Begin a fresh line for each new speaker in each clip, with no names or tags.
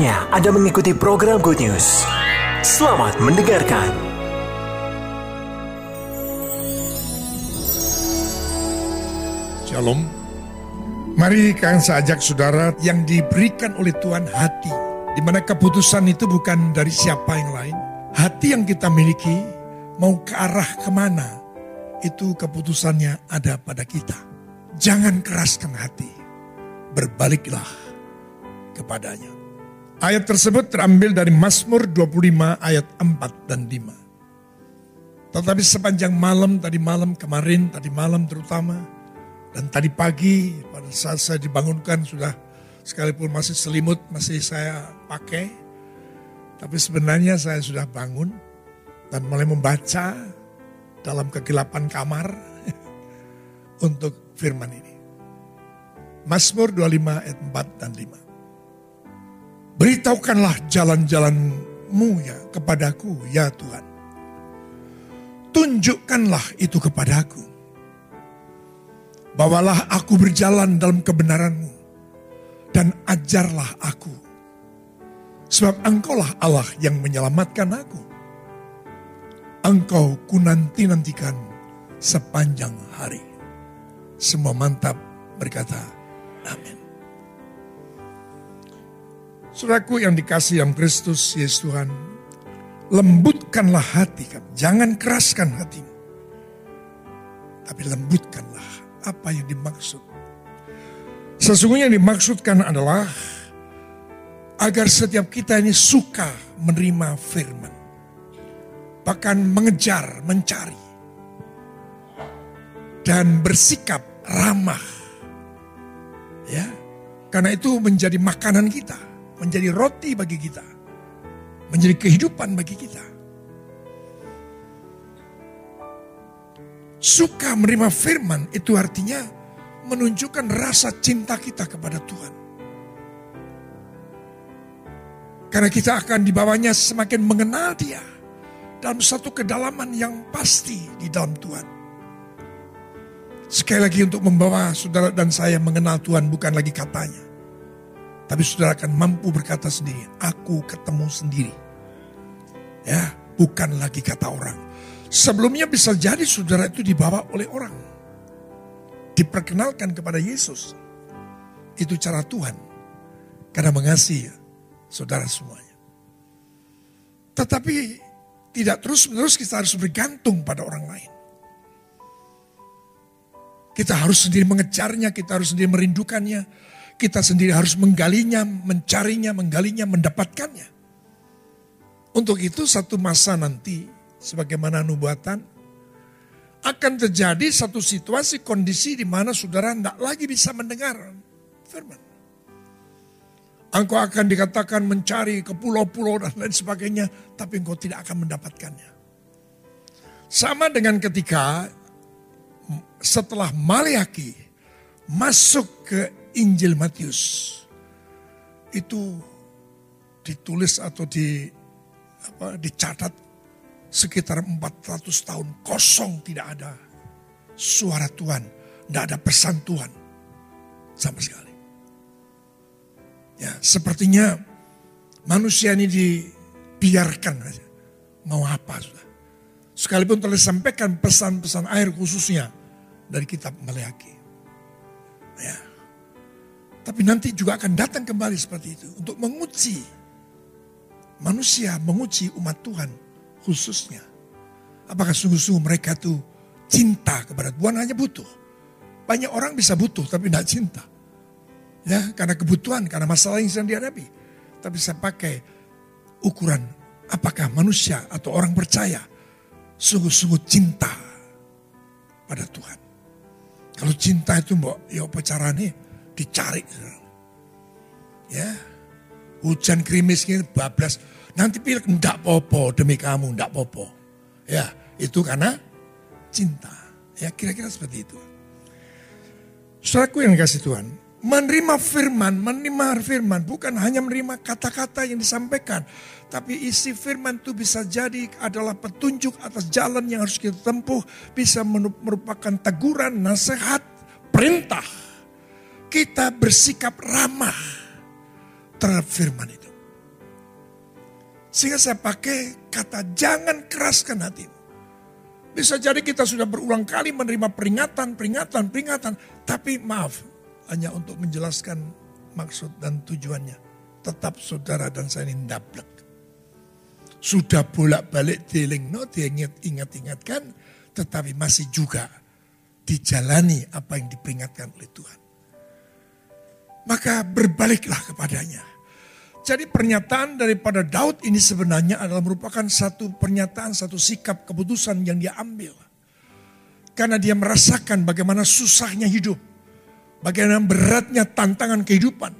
Saatnya Anda mengikuti program Good News. Selamat mendengarkan.
Shalom. Mari kalian saya ajak saudara yang diberikan oleh Tuhan hati. Di mana keputusan itu bukan dari siapa yang lain. Hati yang kita miliki mau ke arah ke mana. Itu keputusannya ada pada kita. Jangan keraskan hati. Berbaliklah kepadanya. Ayat tersebut terambil dari Mazmur 25 ayat 4 dan 5. Tetapi sepanjang malam, tadi malam kemarin, tadi malam terutama, dan tadi pagi pada saat saya dibangunkan sudah sekalipun masih selimut masih saya pakai. Tapi sebenarnya saya sudah bangun dan mulai membaca dalam kegelapan kamar untuk firman ini. Mazmur 25 ayat 4 dan 5. Beritahukanlah jalan-jalanmu ya kepadaku ya Tuhan. Tunjukkanlah itu kepadaku. Bawalah aku berjalan dalam kebenaranmu. Dan ajarlah aku. Sebab engkaulah Allah yang menyelamatkan aku. Engkau ku nanti-nantikan sepanjang hari. Semua mantap berkata, amin. Saudaraku yang dikasih yang Kristus Yesus Tuhan, lembutkanlah hati kamu, jangan keraskan hatimu. Tapi lembutkanlah apa yang dimaksud. Sesungguhnya yang dimaksudkan adalah agar setiap kita ini suka menerima firman. Bahkan mengejar, mencari. Dan bersikap ramah. Ya, karena itu menjadi makanan kita menjadi roti bagi kita, menjadi kehidupan bagi kita. Suka menerima firman itu artinya menunjukkan rasa cinta kita kepada Tuhan. Karena kita akan dibawanya semakin mengenal dia dalam satu kedalaman yang pasti di dalam Tuhan. Sekali lagi untuk membawa saudara dan saya mengenal Tuhan bukan lagi katanya. Tapi saudara akan mampu berkata sendiri, aku ketemu sendiri. Ya, bukan lagi kata orang. Sebelumnya bisa jadi saudara itu dibawa oleh orang. Diperkenalkan kepada Yesus. Itu cara Tuhan. Karena mengasihi saudara semuanya. Tetapi tidak terus menerus kita harus bergantung pada orang lain. Kita harus sendiri mengejarnya, kita harus sendiri merindukannya kita sendiri harus menggalinya, mencarinya, menggalinya, mendapatkannya. Untuk itu satu masa nanti, sebagaimana nubuatan, akan terjadi satu situasi kondisi di mana saudara tidak lagi bisa mendengar firman. Engkau akan dikatakan mencari ke pulau-pulau dan lain sebagainya, tapi engkau tidak akan mendapatkannya. Sama dengan ketika setelah Maliaki masuk ke Injil Matius itu ditulis atau di apa, dicatat sekitar 400 tahun kosong tidak ada suara Tuhan, tidak ada pesan Tuhan sama sekali. Ya, sepertinya manusia ini dibiarkan aja. Mau apa sudah. Sekalipun telah disampaikan pesan-pesan air khususnya dari kitab Maleaki. Ya, tapi nanti juga akan datang kembali seperti itu. Untuk menguji manusia, menguji umat Tuhan khususnya. Apakah sungguh-sungguh mereka tuh cinta kepada Tuhan hanya butuh. Banyak orang bisa butuh tapi tidak cinta. Ya, karena kebutuhan, karena masalah yang sedang dihadapi. Tapi saya pakai ukuran apakah manusia atau orang percaya sungguh-sungguh cinta pada Tuhan. Kalau cinta itu mbok, ya apa caranya? Dicari. Ya, hujan krimis ini bablas. Nanti pilih ndak popo demi kamu, ndak popo. Ya, itu karena cinta. Ya, kira-kira seperti itu. Saudaraku yang kasih Tuhan, Menerima firman, menerima firman bukan hanya menerima kata-kata yang disampaikan. Tapi isi firman itu bisa jadi adalah petunjuk atas jalan yang harus kita tempuh. Bisa merupakan teguran, nasihat, perintah. Kita bersikap ramah terhadap firman itu. Sehingga saya pakai kata jangan keraskan hatimu. Bisa jadi kita sudah berulang kali menerima peringatan, peringatan, peringatan. Tapi maaf, hanya untuk menjelaskan maksud dan tujuannya. Tetap saudara dan saya ini ndablek. Sudah bolak-balik dealing no, diingat-ingatkan, tetapi masih juga dijalani apa yang diperingatkan oleh Tuhan. Maka berbaliklah kepadanya. Jadi pernyataan daripada Daud ini sebenarnya adalah merupakan satu pernyataan, satu sikap keputusan yang dia ambil. Karena dia merasakan bagaimana susahnya hidup Bagaimana beratnya tantangan kehidupan.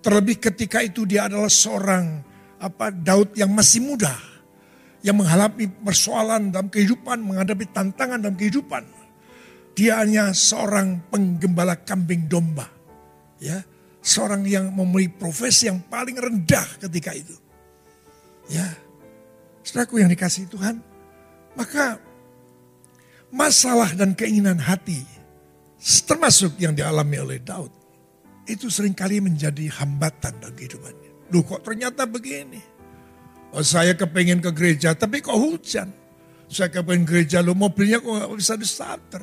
Terlebih ketika itu dia adalah seorang apa Daud yang masih muda. Yang menghadapi persoalan dalam kehidupan, menghadapi tantangan dalam kehidupan. Dia hanya seorang penggembala kambing domba. Ya, seorang yang memiliki profesi yang paling rendah ketika itu. Ya, saudaraku yang dikasih Tuhan, maka masalah dan keinginan hati termasuk yang dialami oleh Daud, itu sering kali menjadi hambatan dalam kehidupannya. Loh kok ternyata begini? Oh saya kepengen ke gereja, tapi kok hujan? Saya kepengen gereja, lo mobilnya kok gak bisa di starter?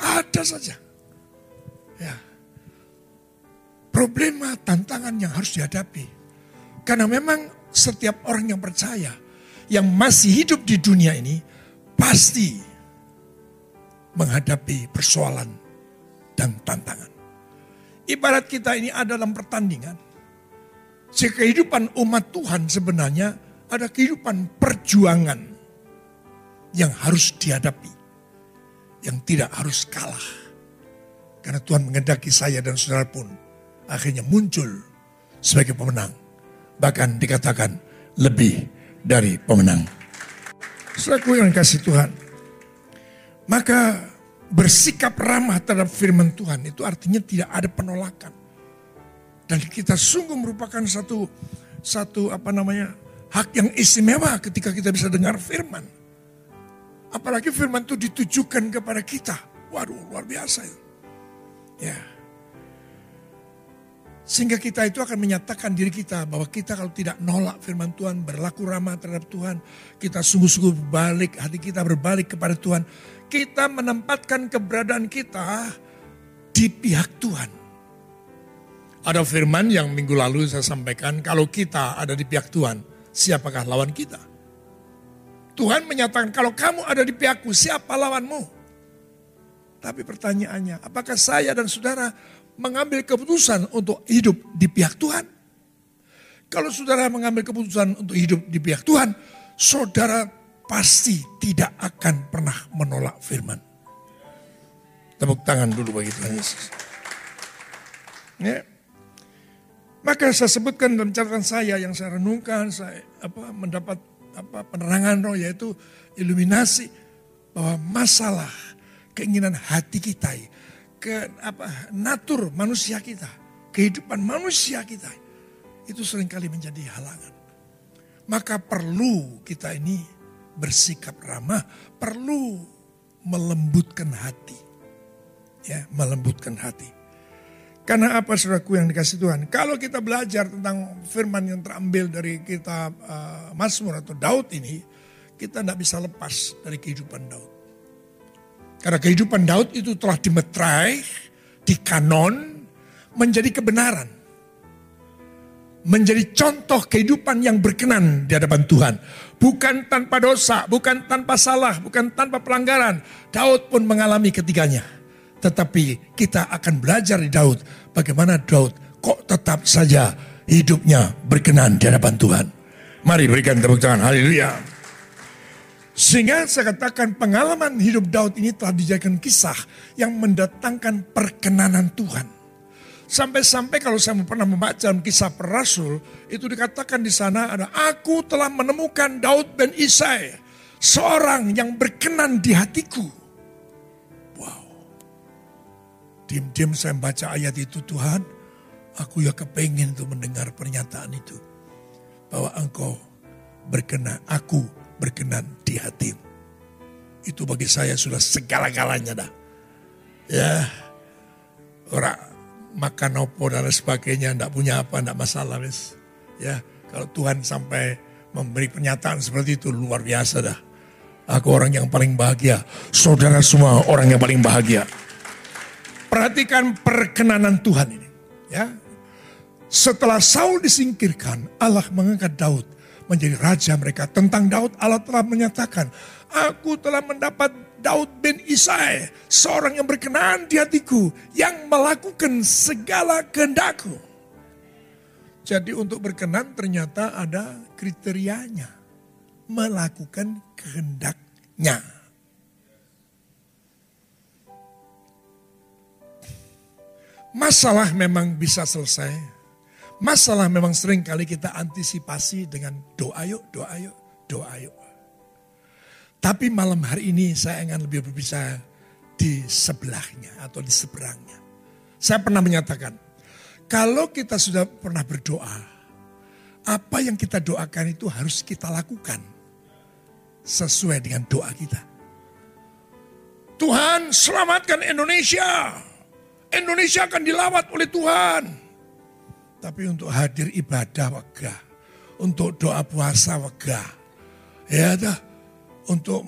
Ada saja. Ya. Problema, tantangan yang harus dihadapi. Karena memang setiap orang yang percaya, yang masih hidup di dunia ini, pasti menghadapi persoalan dan tantangan. Ibarat kita ini ada dalam pertandingan. Kehidupan umat Tuhan sebenarnya ada kehidupan perjuangan yang harus dihadapi. Yang tidak harus kalah. Karena Tuhan mengendaki saya dan saudara pun akhirnya muncul sebagai pemenang. Bahkan dikatakan lebih dari pemenang. Saudaraku yang kasih Tuhan. Maka bersikap ramah terhadap firman Tuhan itu artinya tidak ada penolakan. Dan kita sungguh merupakan satu satu apa namanya hak yang istimewa ketika kita bisa dengar firman. Apalagi firman itu ditujukan kepada kita. Waduh, luar biasa itu. Ya. Sehingga kita itu akan menyatakan diri kita bahwa kita kalau tidak nolak firman Tuhan, berlaku ramah terhadap Tuhan, kita sungguh-sungguh berbalik, hati kita berbalik kepada Tuhan, kita menempatkan keberadaan kita di pihak Tuhan. Ada firman yang minggu lalu saya sampaikan, kalau kita ada di pihak Tuhan, siapakah lawan kita? Tuhan menyatakan, kalau kamu ada di pihakku, siapa lawanmu? Tapi pertanyaannya, apakah saya dan saudara mengambil keputusan untuk hidup di pihak Tuhan? Kalau saudara mengambil keputusan untuk hidup di pihak Tuhan, saudara pasti tidak akan pernah menolak firman. Tepuk tangan dulu bagi Tuhan Yesus. Ya. Maka saya sebutkan dalam catatan saya yang saya renungkan, saya apa mendapat apa penerangan roh yaitu iluminasi bahwa masalah keinginan hati kita, ke apa natur manusia kita, kehidupan manusia kita itu sering kali menjadi halangan. Maka perlu kita ini bersikap ramah, perlu melembutkan hati. Ya, melembutkan hati. Karena apa saudaraku yang dikasih Tuhan? Kalau kita belajar tentang firman yang terambil dari kitab uh, Mazmur atau Daud ini, kita tidak bisa lepas dari kehidupan Daud. Karena kehidupan Daud itu telah dimetrai, dikanon, menjadi kebenaran. Menjadi contoh kehidupan yang berkenan di hadapan Tuhan bukan tanpa dosa, bukan tanpa salah, bukan tanpa pelanggaran. Daud pun mengalami ketiganya. Tetapi kita akan belajar di Daud bagaimana Daud kok tetap saja hidupnya berkenan di hadapan Tuhan. Mari berikan tepuk tangan. Haleluya. Sehingga saya katakan pengalaman hidup Daud ini telah dijadikan kisah yang mendatangkan perkenanan Tuhan. Sampai-sampai kalau saya pernah membaca dalam kisah perasul, itu dikatakan di sana ada, aku telah menemukan Daud ben Isai, seorang yang berkenan di hatiku. Wow. Diam-diam saya baca ayat itu Tuhan, aku ya kepengen untuk mendengar pernyataan itu. Bahwa engkau berkenan, aku berkenan di hatimu. Itu bagi saya sudah segala-galanya dah. Ya, orang makan opo dan sebagainya, ndak punya apa, ndak masalah wes. Ya, kalau Tuhan sampai memberi pernyataan seperti itu luar biasa dah. Aku orang yang paling bahagia. Saudara semua orang yang paling bahagia. Perhatikan perkenanan Tuhan ini. Ya. Setelah Saul disingkirkan, Allah mengangkat Daud menjadi raja mereka. Tentang Daud, Allah telah menyatakan, Aku telah mendapat Daud bin Isai, seorang yang berkenan di hatiku, yang melakukan segala kehendakku. Jadi untuk berkenan ternyata ada kriterianya. Melakukan kehendaknya. Masalah memang bisa selesai. Masalah memang sering kali kita antisipasi dengan doa yuk, doa yuk, doa yuk. Tapi malam hari ini saya ingin lebih berbicara di sebelahnya atau di seberangnya. Saya pernah menyatakan, kalau kita sudah pernah berdoa, apa yang kita doakan itu harus kita lakukan sesuai dengan doa kita. Tuhan selamatkan Indonesia. Indonesia akan dilawat oleh Tuhan. Tapi untuk hadir ibadah wegah. Untuk doa puasa wegah. Ya dah. Untuk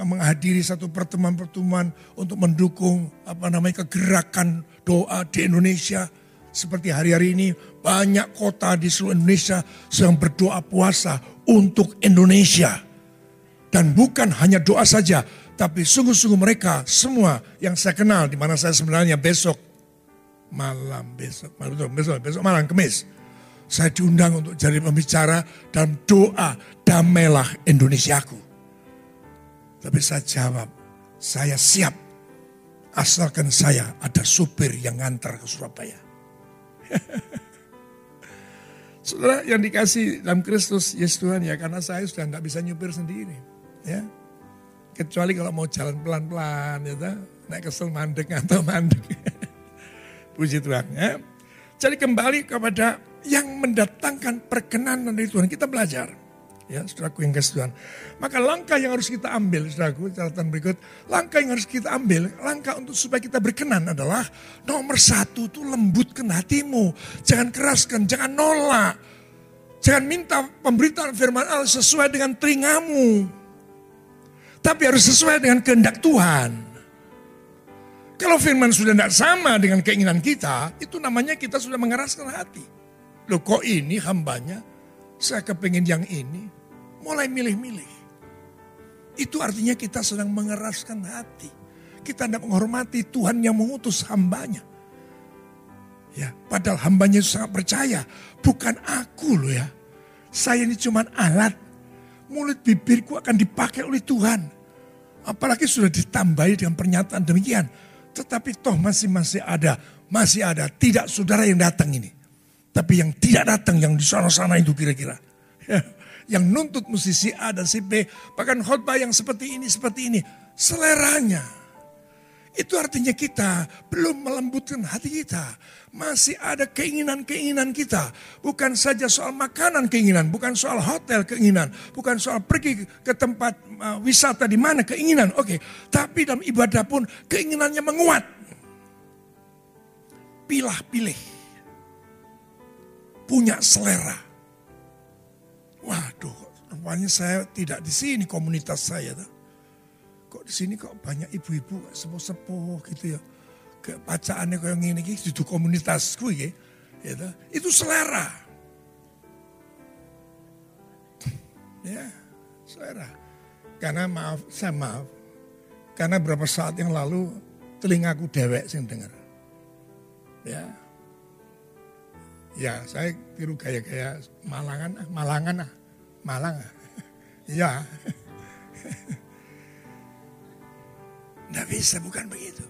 menghadiri satu pertemuan-pertemuan untuk mendukung apa namanya kegerakan doa di Indonesia. Seperti hari-hari ini banyak kota di seluruh Indonesia sedang berdoa puasa untuk Indonesia. Dan bukan hanya doa saja, tapi sungguh-sungguh mereka semua yang saya kenal di mana saya sebenarnya besok malam besok malam besok besok malam kemis saya diundang untuk jadi pembicara dan doa damailah Indonesiaku. Tapi saya jawab, saya siap asalkan saya ada supir yang ngantar ke Surabaya. Saudara yang dikasih dalam Kristus Yesus Tuhan ya karena saya sudah nggak bisa nyupir sendiri. Ya, Kecuali kalau mau jalan pelan-pelan, ya naik kesel mandek atau mandek. Puji Tuhan. Ya. Jadi kembali kepada yang mendatangkan perkenanan dari Tuhan. Kita belajar. Ya, saudaraku yang kasih Tuhan. Maka langkah yang harus kita ambil, saudaraku, catatan berikut. Langkah yang harus kita ambil, langkah untuk supaya kita berkenan adalah nomor satu itu lembutkan hatimu. Jangan keraskan, jangan nolak. Jangan minta pemberitaan firman Allah sesuai dengan telingamu. Tapi harus sesuai dengan kehendak Tuhan. Kalau firman sudah tidak sama dengan keinginan kita, itu namanya kita sudah mengeraskan hati. Loh kok ini hambanya, saya kepingin yang ini, mulai milih-milih. Itu artinya kita sedang mengeraskan hati. Kita tidak menghormati Tuhan yang mengutus hambanya. Ya, padahal hambanya sangat percaya, bukan aku loh ya. Saya ini cuma alat mulut bibirku akan dipakai oleh Tuhan. Apalagi sudah ditambahi dengan pernyataan demikian. Tetapi toh masih masih ada, masih ada. Tidak saudara yang datang ini. Tapi yang tidak datang, yang di sana-sana itu kira-kira. yang nuntut musisi A dan si B. Bahkan khotbah yang seperti ini, seperti ini. Seleranya. Itu artinya kita belum melembutkan hati kita. Masih ada keinginan-keinginan kita. Bukan saja soal makanan keinginan, bukan soal hotel keinginan, bukan soal pergi ke tempat uh, wisata di mana keinginan. Oke, okay. tapi dalam ibadah pun keinginannya menguat. Pilah-pilih. Punya selera. Waduh, rupanya saya tidak di sini komunitas saya. Tuh kok di sini kok banyak ibu-ibu sepuh-sepuh gitu ya. Kayak bacaannya kayak gini gitu itu komunitasku ya. Gitu. Itu selera. ya, selera. Karena maaf, saya maaf. Karena beberapa saat yang lalu telingaku dewek sing dengar. Ya. Ya, saya tiru gaya-gaya Malangan, ah, Malangan ah. Malang ah. Ya. Tidak bisa, bukan begitu.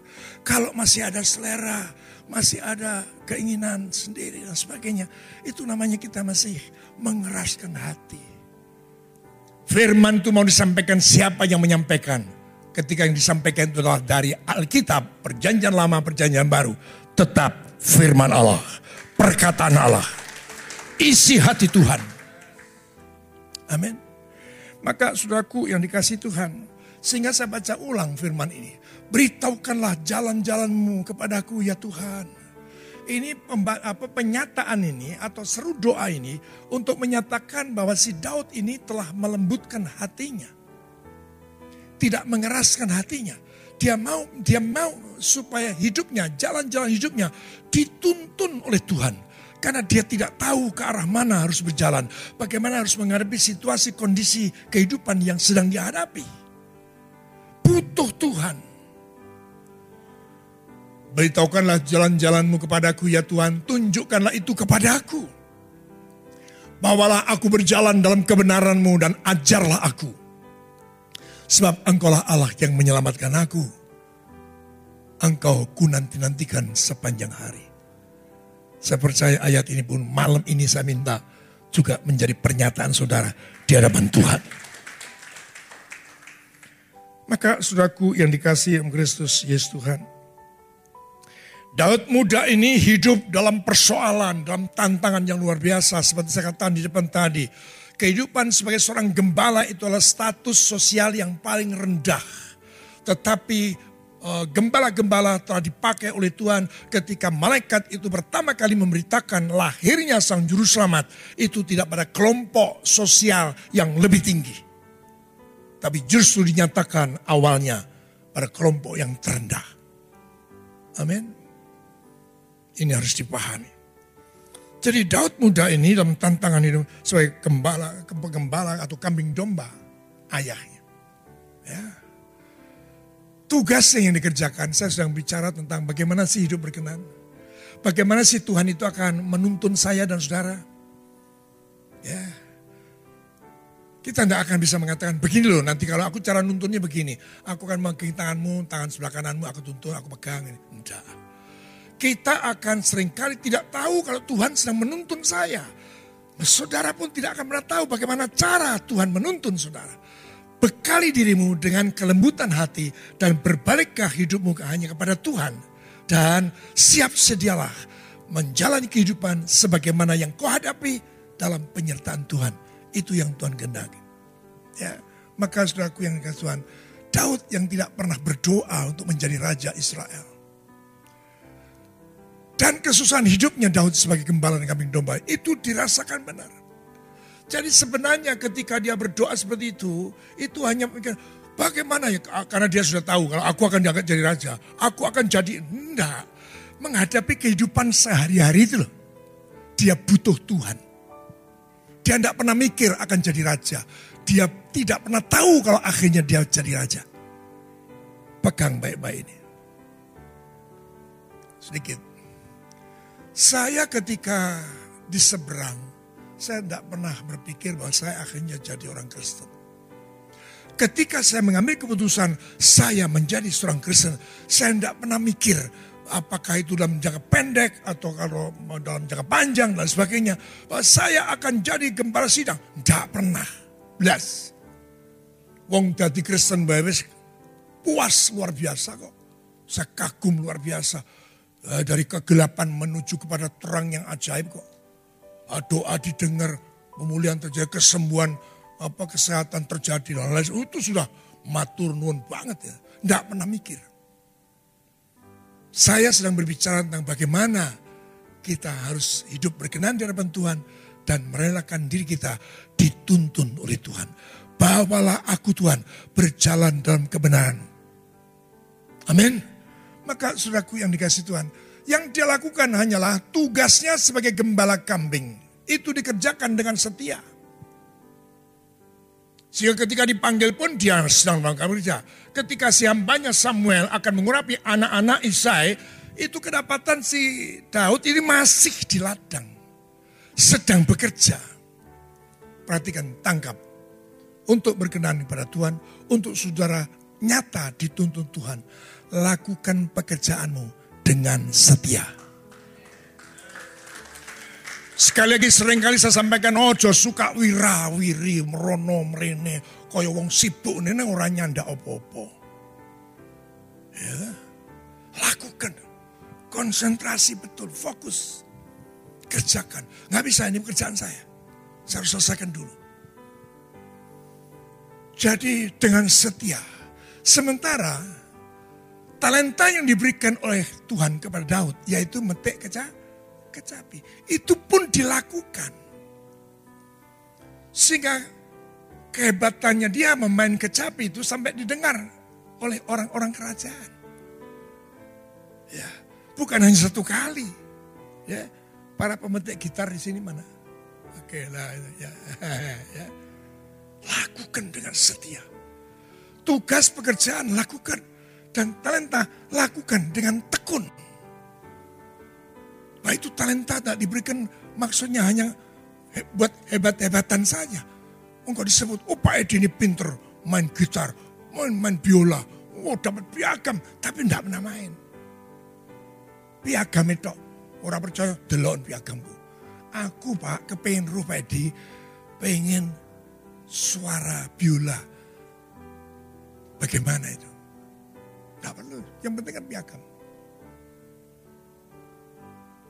Kalau masih ada selera, masih ada keinginan sendiri dan sebagainya. Itu namanya kita masih mengeraskan hati. Firman itu mau disampaikan siapa yang menyampaikan? ketika yang disampaikan itu adalah dari Alkitab, perjanjian lama, perjanjian baru. Tetap firman Allah, perkataan Allah, isi hati Tuhan. Amin. Maka saudaraku yang dikasih Tuhan, sehingga saya baca ulang firman ini. Beritahukanlah jalan-jalanmu kepadaku ya Tuhan. Ini apa penyataan ini atau seru doa ini untuk menyatakan bahwa si Daud ini telah melembutkan hatinya tidak mengeraskan hatinya. Dia mau dia mau supaya hidupnya, jalan-jalan hidupnya dituntun oleh Tuhan. Karena dia tidak tahu ke arah mana harus berjalan. Bagaimana harus menghadapi situasi kondisi kehidupan yang sedang dihadapi. Butuh Tuhan. Beritahukanlah jalan-jalanmu kepadaku ya Tuhan. Tunjukkanlah itu kepadaku. Bawalah aku berjalan dalam kebenaranmu dan ajarlah aku Sebab engkaulah Allah yang menyelamatkan aku. Engkau ku nanti-nantikan sepanjang hari. Saya percaya ayat ini pun malam ini saya minta juga menjadi pernyataan saudara di hadapan Tuhan. Maka saudaraku yang dikasih Kristus Yesus Tuhan. Daud muda ini hidup dalam persoalan, dalam tantangan yang luar biasa. Seperti saya katakan di depan tadi Kehidupan sebagai seorang gembala itu adalah status sosial yang paling rendah. Tetapi eh, gembala-gembala telah dipakai oleh Tuhan ketika malaikat itu pertama kali memberitakan lahirnya sang juru selamat itu tidak pada kelompok sosial yang lebih tinggi. Tapi justru dinyatakan awalnya pada kelompok yang terendah. Amin. Ini harus dipahami. Jadi Daud muda ini dalam tantangan itu sebagai gembala, gembala atau kambing domba ayahnya. Ya. Tugasnya yang dikerjakan, saya sedang bicara tentang bagaimana sih hidup berkenan. Bagaimana sih Tuhan itu akan menuntun saya dan saudara. Ya. Kita tidak akan bisa mengatakan begini loh nanti kalau aku cara nuntunnya begini. Aku akan memegang tanganmu, tangan sebelah kananmu aku tuntun, aku pegang. Tidak kita akan sering kali tidak tahu kalau Tuhan sedang menuntun saya. Saudara pun tidak akan pernah tahu bagaimana cara Tuhan menuntun saudara. Bekali dirimu dengan kelembutan hati dan berbaliklah hidupmu hanya kepada Tuhan. Dan siap sedialah menjalani kehidupan sebagaimana yang kau hadapi dalam penyertaan Tuhan. Itu yang Tuhan kehendaki. Ya, maka saudaraku yang dikasih Tuhan, Daud yang tidak pernah berdoa untuk menjadi raja Israel dan kesusahan hidupnya Daud sebagai gembala dan kambing domba itu dirasakan benar. Jadi sebenarnya ketika dia berdoa seperti itu, itu hanya mikir, bagaimana ya, karena dia sudah tahu kalau aku akan diangkat jadi raja, aku akan jadi, enggak. Menghadapi kehidupan sehari-hari itu loh, dia butuh Tuhan. Dia tidak pernah mikir akan jadi raja. Dia tidak pernah tahu kalau akhirnya dia jadi raja. Pegang baik-baik ini. Sedikit saya ketika di seberang, saya tidak pernah berpikir bahwa saya akhirnya jadi orang Kristen. Ketika saya mengambil keputusan saya menjadi seorang Kristen, saya tidak pernah mikir apakah itu dalam jangka pendek atau kalau dalam jangka panjang dan sebagainya. Bahwa saya akan jadi gembala sidang. Tidak pernah. Belas. Wong jadi Kristen bebas puas luar biasa kok. Saya kagum luar biasa Eh, dari kegelapan menuju kepada terang yang ajaib kok. Ah, doa didengar, pemulihan terjadi, kesembuhan, apa kesehatan terjadi. Itu sudah matur nuwun banget ya. Tidak pernah mikir. Saya sedang berbicara tentang bagaimana kita harus hidup berkenan di hadapan Tuhan dan merelakan diri kita dituntun oleh Tuhan. Bawalah aku Tuhan berjalan dalam kebenaran. Amin. Maka saudaraku yang dikasih Tuhan, yang dia lakukan hanyalah tugasnya sebagai gembala kambing. Itu dikerjakan dengan setia. Sehingga ketika dipanggil pun dia sedang melakukan kerja. Ketika si hambanya Samuel akan mengurapi anak-anak Isai, itu kedapatan si Daud ini masih di ladang. Sedang bekerja. Perhatikan, tangkap. Untuk berkenan kepada Tuhan, untuk saudara nyata dituntun Tuhan lakukan pekerjaanmu dengan setia. Sekali lagi sering kali saya sampaikan ojo suka wirawiri merono merene kaya wong sibuk ini orangnya ndak opo-opo. Ya. Lakukan. Konsentrasi betul, fokus. Kerjakan. Nggak bisa ini pekerjaan saya. Saya harus selesaikan dulu. Jadi dengan setia. Sementara talenta yang diberikan oleh Tuhan kepada Daud yaitu metik keca, kecapi. Itu pun dilakukan. Sehingga kehebatannya dia memain kecapi itu sampai didengar oleh orang-orang kerajaan. Ya, bukan hanya satu kali. Ya, para pemetik gitar di sini mana? Oke lah, ya, ya. Lakukan dengan setia. Tugas pekerjaan lakukan dan talenta lakukan dengan tekun. Nah itu talenta tak diberikan maksudnya hanya buat hebat-hebatan saja. Engkau disebut, oh Pak Edi ini pinter main gitar, main, main biola, oh dapat piagam, tapi tidak pernah main. Piagam itu, orang percaya, delon piagamku. Aku Pak, kepengen ruh Pak Edi, pengen suara biola. Bagaimana itu? Tidak perlu, yang penting kan piagam.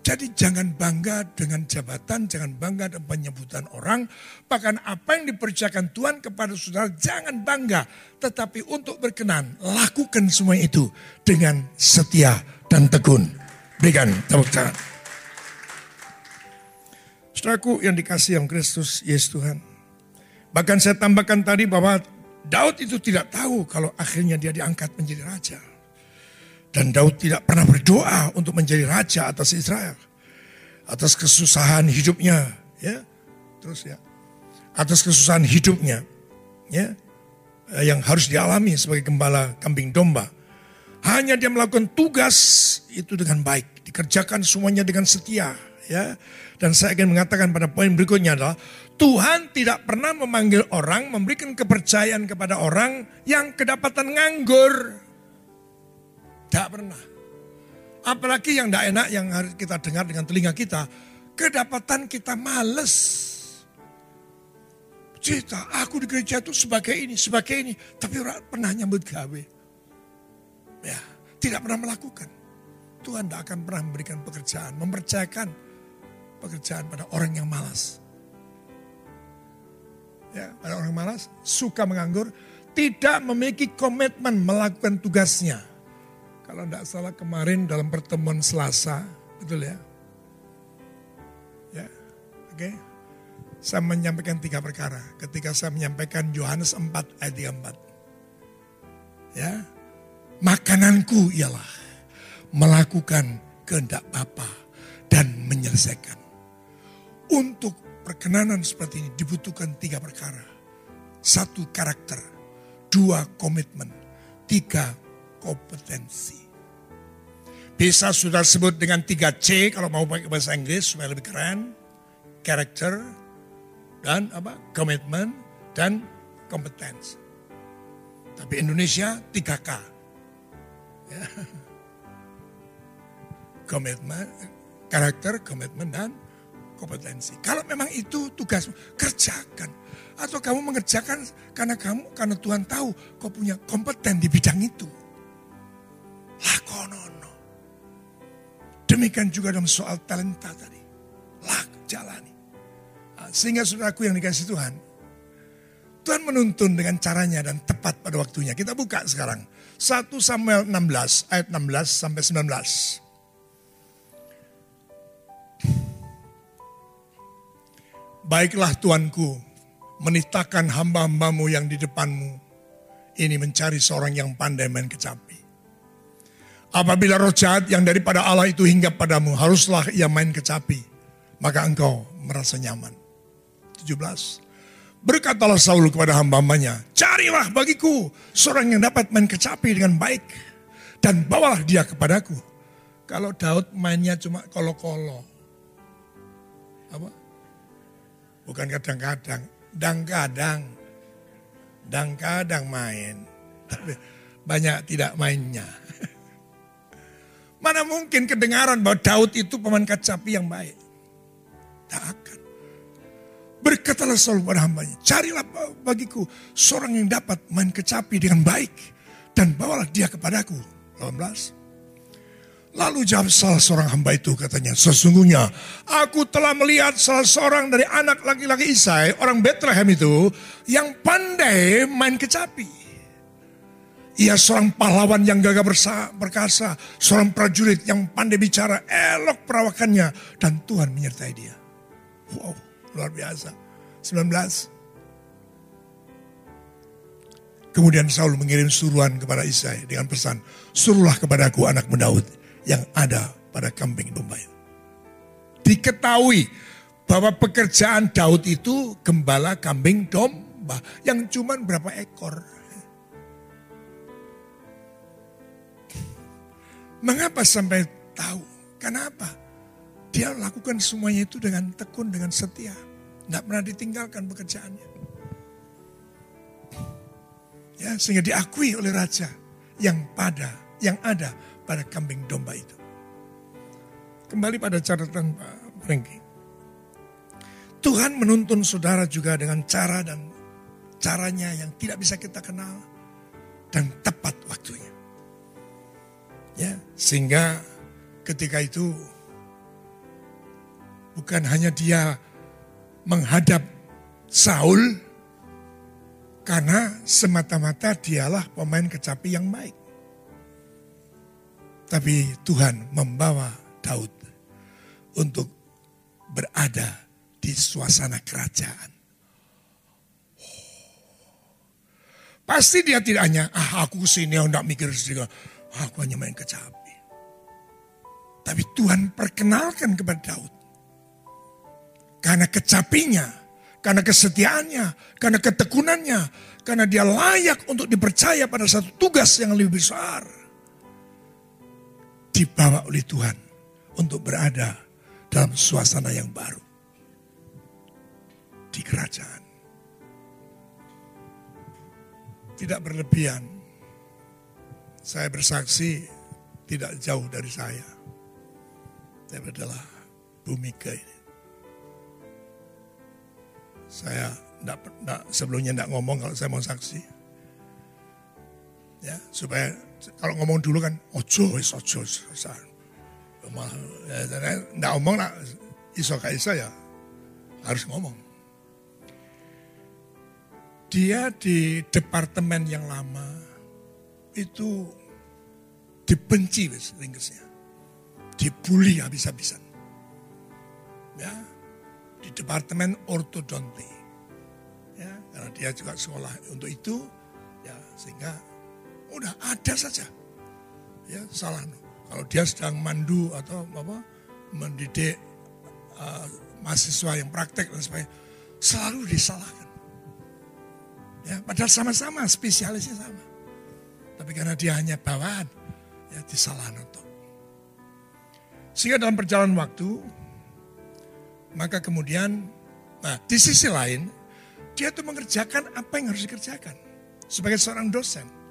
Jadi jangan bangga dengan jabatan, jangan bangga dengan penyebutan orang. Bahkan apa yang dipercayakan Tuhan kepada saudara, jangan bangga. Tetapi untuk berkenan, lakukan semua itu dengan setia dan tekun. Berikan tepuk tangan. Saudaraku yang dikasih yang Kristus, Yesus Tuhan. Bahkan saya tambahkan tadi bahwa Daud itu tidak tahu kalau akhirnya dia diangkat menjadi raja. Dan Daud tidak pernah berdoa untuk menjadi raja atas Israel. Atas kesusahan hidupnya. ya Terus ya. Atas kesusahan hidupnya. ya Yang harus dialami sebagai gembala kambing domba. Hanya dia melakukan tugas itu dengan baik. Dikerjakan semuanya dengan setia. ya Dan saya akan mengatakan pada poin berikutnya adalah Tuhan tidak pernah memanggil orang, memberikan kepercayaan kepada orang yang kedapatan nganggur. Tidak pernah. Apalagi yang tidak enak yang harus kita dengar dengan telinga kita. Kedapatan kita males. Cerita, aku di gereja itu sebagai ini, sebagai ini. Tapi orang pernah nyambut gawe. Ya, tidak pernah melakukan. Tuhan tidak akan pernah memberikan pekerjaan, mempercayakan pekerjaan pada orang yang malas. Ya, pada orang malas, suka menganggur, tidak memiliki komitmen melakukan tugasnya. Kalau tidak salah kemarin dalam pertemuan Selasa, betul ya? Ya, oke. Okay. Saya menyampaikan tiga perkara. Ketika saya menyampaikan Yohanes 4 ayat 34. Ya, makananku ialah melakukan kehendak Bapa dan menyelesaikan. Untuk perkenanan seperti ini dibutuhkan tiga perkara. Satu karakter, dua komitmen, tiga kompetensi. Bisa sudah sebut dengan 3C kalau mau pakai bahasa Inggris supaya lebih keren. Character dan apa? Komitmen dan kompetensi. Tapi Indonesia 3K. Ya. Komitmen, karakter, komitmen dan kompetensi. Kalau memang itu tugas kerjakan. Atau kamu mengerjakan karena kamu karena Tuhan tahu kau punya kompeten di bidang itu. Lakonon. Demikian juga dalam soal talenta tadi. Lak, jalani. Ah, sehingga saudaraku yang dikasih Tuhan. Tuhan menuntun dengan caranya dan tepat pada waktunya. Kita buka sekarang. 1 Samuel 16 ayat 16 sampai 19. Baiklah Tuanku, menitakan hamba-hambamu yang di depanmu. Ini mencari seorang yang pandai main kecapi. Apabila roh jahat yang daripada Allah itu hingga padamu, haruslah ia main kecapi. Maka engkau merasa nyaman. 17. Berkatalah Saul kepada hamba-hambanya, carilah bagiku seorang yang dapat main kecapi dengan baik. Dan bawalah dia kepadaku. Kalau Daud mainnya cuma kolo-kolo. Apa? Bukan kadang-kadang, dang-kadang. Dang-kadang main. Tapi banyak tidak mainnya. Mana mungkin kedengaran bahwa Daud itu pemain kacapi yang baik. Tak akan. Berkatalah Saul pada hambanya, carilah bagiku seorang yang dapat main kecapi dengan baik. Dan bawalah dia kepadaku. 18. Lalu jawab salah seorang hamba itu katanya, sesungguhnya aku telah melihat salah seorang dari anak laki-laki Isai, orang Bethlehem itu, yang pandai main kecapi. Ia seorang pahlawan yang gagah berkasa, seorang prajurit yang pandai bicara, elok perawakannya, dan Tuhan menyertai dia. Wow, luar biasa. 19. Kemudian Saul mengirim suruhan kepada Isai dengan pesan, suruhlah kepadaku anakmu Daud yang ada pada kambing domba itu. Diketahui bahwa pekerjaan Daud itu gembala kambing domba yang cuma berapa ekor. Mengapa sampai tahu? Kenapa? Dia lakukan semuanya itu dengan tekun, dengan setia. Tidak pernah ditinggalkan pekerjaannya. Ya, sehingga diakui oleh raja yang pada, yang ada pada kambing domba itu. Kembali pada catatan Pak Franky. Tuhan menuntun saudara juga dengan cara dan caranya yang tidak bisa kita kenal dan tepat waktunya. Ya, sehingga ketika itu bukan hanya dia menghadap Saul karena semata-mata dialah pemain kecapi yang baik. Tapi Tuhan membawa Daud untuk berada di suasana kerajaan. Pasti dia tidak hanya, ah aku ke sini, aku tidak mikir sendiri. Aku hanya main kecapi. Tapi Tuhan perkenalkan kepada Daud. Karena kecapinya, karena kesetiaannya, karena ketekunannya, karena dia layak untuk dipercaya pada satu tugas yang lebih besar dibawa oleh Tuhan untuk berada dalam suasana yang baru di kerajaan. Tidak berlebihan. Saya bersaksi tidak jauh dari saya. Saya adalah Bumika ini. Saya enggak, enggak, sebelumnya tidak ngomong kalau saya mau saksi. Ya, supaya kalau ngomong dulu kan ojo wis ojo ya, ndak ngomong lah iso kayak iso ya harus ngomong dia di departemen yang lama itu dibenci wis ringkesnya dibully habis-habisan ya di departemen ortodonti ya karena dia juga sekolah untuk itu ya sehingga udah ada saja. Ya salah. Kalau dia sedang mandu atau apa mendidik uh, mahasiswa yang praktek dan sebagainya, selalu disalahkan. Ya, padahal sama-sama spesialisnya sama. Tapi karena dia hanya bawaan, ya disalahkan untuk. Sehingga dalam perjalanan waktu, maka kemudian, nah di sisi lain, dia tuh mengerjakan apa yang harus dikerjakan. Sebagai seorang dosen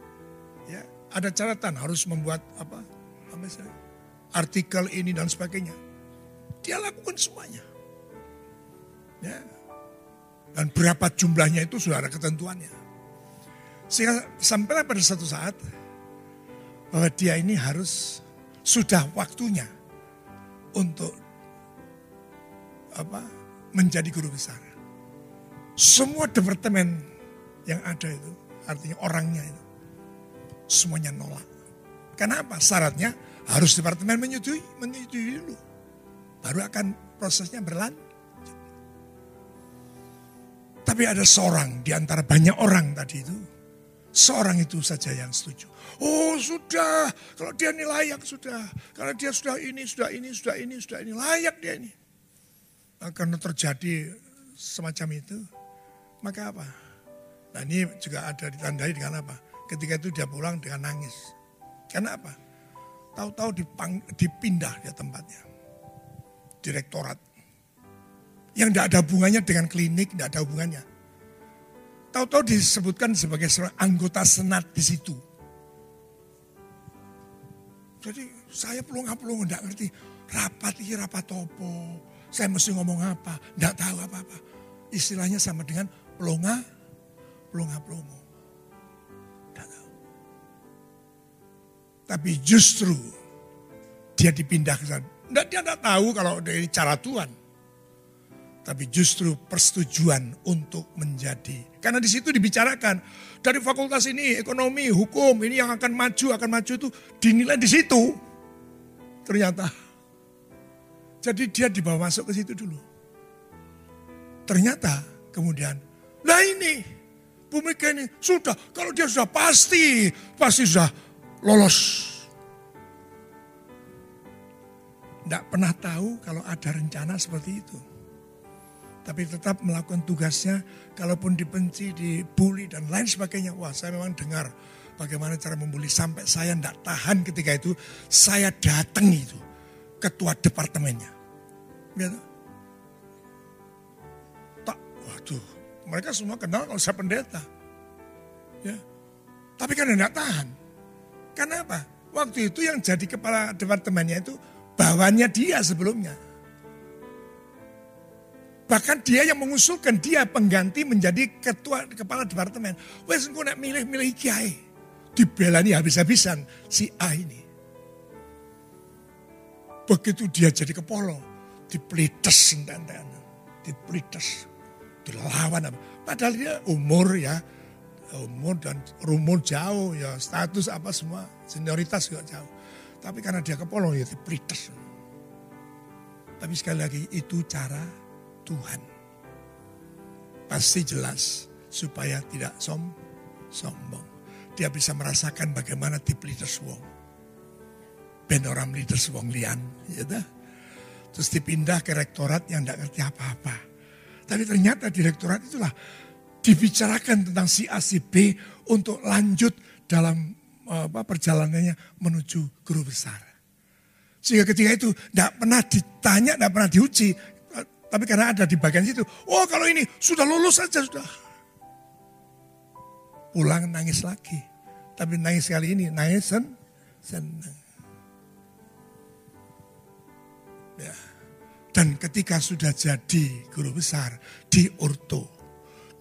ada catatan harus membuat apa, apa artikel ini dan sebagainya. Dia lakukan semuanya. Ya. Dan berapa jumlahnya itu sudah ada ketentuannya. Sehingga sampai pada satu saat bahwa dia ini harus sudah waktunya untuk apa menjadi guru besar. Semua departemen yang ada itu artinya orangnya itu semuanya nolak. Kenapa? Syaratnya harus departemen menyetujui, menyetujui dulu. Baru akan prosesnya berlanjut. Tapi ada seorang di antara banyak orang tadi itu. Seorang itu saja yang setuju. Oh sudah, kalau dia ini layak sudah. Karena dia sudah ini, sudah ini, sudah ini, sudah ini. Layak dia ini. Nah, karena terjadi semacam itu, maka apa? Nah ini juga ada ditandai dengan apa? Ketika itu dia pulang dengan nangis. Kenapa? Tahu-tahu dipindah dia tempatnya. Direktorat. Yang tidak ada hubungannya dengan klinik, tidak ada hubungannya. Tahu-tahu disebutkan sebagai seorang anggota senat di situ. Jadi saya pelunga-pelunga tidak ngerti. Rapat ini rapat topo. Saya mesti ngomong apa. Tidak tahu apa-apa. Istilahnya sama dengan pelunga, pelunga-pelunga. Tapi justru dia dipindah ke sana. Nggak, dia tidak tahu kalau dari cara Tuhan. Tapi justru persetujuan untuk menjadi. Karena di situ dibicarakan. Dari fakultas ini, ekonomi, hukum, ini yang akan maju, akan maju itu dinilai di situ. Ternyata. Jadi dia dibawa masuk ke situ dulu. Ternyata kemudian, lah ini Bu ini sudah, kalau dia sudah pasti, pasti sudah lolos. Tidak pernah tahu kalau ada rencana seperti itu. Tapi tetap melakukan tugasnya, kalaupun dibenci, dibully dan lain sebagainya. Wah saya memang dengar bagaimana cara membuli. Sampai saya tidak tahan ketika itu, saya datang itu ketua departemennya. Gitu. Tak, waduh, mereka semua kenal kalau saya pendeta. Ya. Tapi kan tidak tahan. Karena apa? Waktu itu yang jadi kepala departemennya itu bawaannya dia sebelumnya. Bahkan dia yang mengusulkan dia pengganti menjadi ketua kepala departemen. Wes engko nek milih-milih kiai. Dibelani habis-habisan si A ini. Begitu dia jadi kepolo, diplites enten diplites, dilawan. Padahal dia umur ya, umur dan rumur jauh ya, status apa semua, senioritas juga jauh. Tapi karena dia kepolo ya diprites. Tapi sekali lagi itu cara Tuhan. Pasti jelas supaya tidak som sombong. Dia bisa merasakan bagaimana diplites wong. Ben orang leaders wong lian. Ya Terus dipindah ke rektorat yang tidak ngerti apa-apa. Tapi ternyata direktorat itulah dibicarakan tentang si A si B untuk lanjut dalam apa, perjalanannya menuju guru besar. Sehingga ketika itu tidak pernah ditanya, tidak pernah diuji. Tapi karena ada di bagian situ, oh kalau ini sudah lulus saja sudah. Pulang nangis lagi. Tapi nangis kali ini, nangis sen, senang. Ya. Dan ketika sudah jadi guru besar, di orto,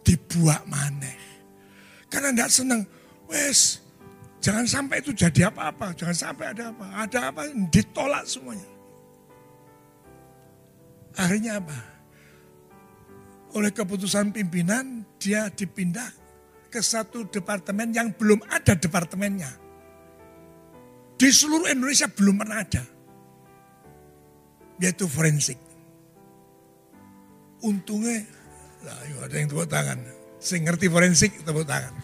dibuat maneh. Karena tidak senang, wes Jangan sampai itu jadi apa-apa, jangan sampai ada apa. Ada apa, ditolak semuanya. Akhirnya apa? Oleh keputusan pimpinan, dia dipindah ke satu departemen yang belum ada departemennya. Di seluruh Indonesia belum pernah ada. Yaitu forensik. Untungnya, lah, ada yang tepuk tangan. Saya ngerti forensik, tepuk tangan.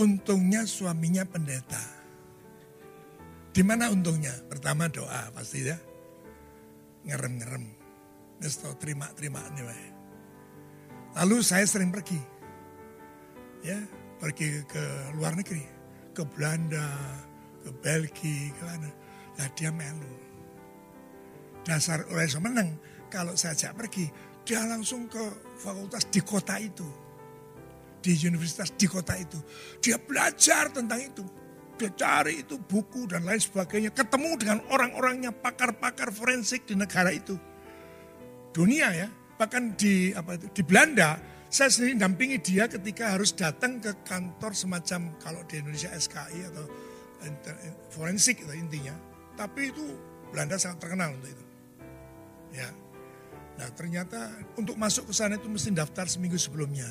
Untungnya suaminya pendeta. Di mana untungnya? Pertama doa pasti ya. Ngerem-ngerem. Terus terima-terima nih. Lalu saya sering pergi. Ya, pergi ke luar negeri. Ke Belanda, ke Belgia, ke mana. Lah dia melu. Dasar oleh menang. Kalau saya ajak pergi, dia langsung ke fakultas di kota itu di universitas di kota itu. Dia belajar tentang itu. Dia cari itu buku dan lain sebagainya. Ketemu dengan orang-orangnya, pakar-pakar forensik di negara itu. Dunia ya, bahkan di apa itu di Belanda, saya sendiri dampingi dia ketika harus datang ke kantor semacam kalau di Indonesia SKI atau forensik itu intinya. Tapi itu Belanda sangat terkenal untuk itu. Ya. Nah ternyata untuk masuk ke sana itu mesti daftar seminggu sebelumnya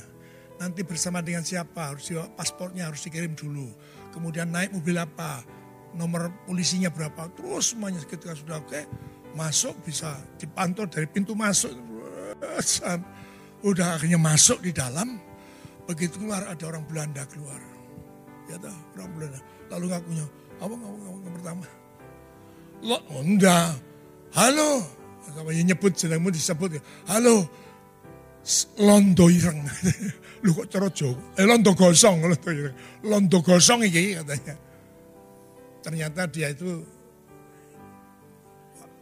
nanti bersama dengan siapa, harus paspornya harus dikirim dulu. Kemudian naik mobil apa, nomor polisinya berapa, terus semuanya ketika sudah oke, masuk bisa dipantau dari pintu masuk. Udah akhirnya masuk di dalam, begitu keluar ada orang Belanda keluar. Ya tahu orang Belanda. Lalu ngakunya, apa ngomong ngomong pertama? Lo, enggak. Halo, apa nyebut sedangmu disebut ya. Halo, londo ireng. Lu kok cara Jawa? Eh londo gosong, londo ireng. Londo gosong iki katanya. Ternyata dia itu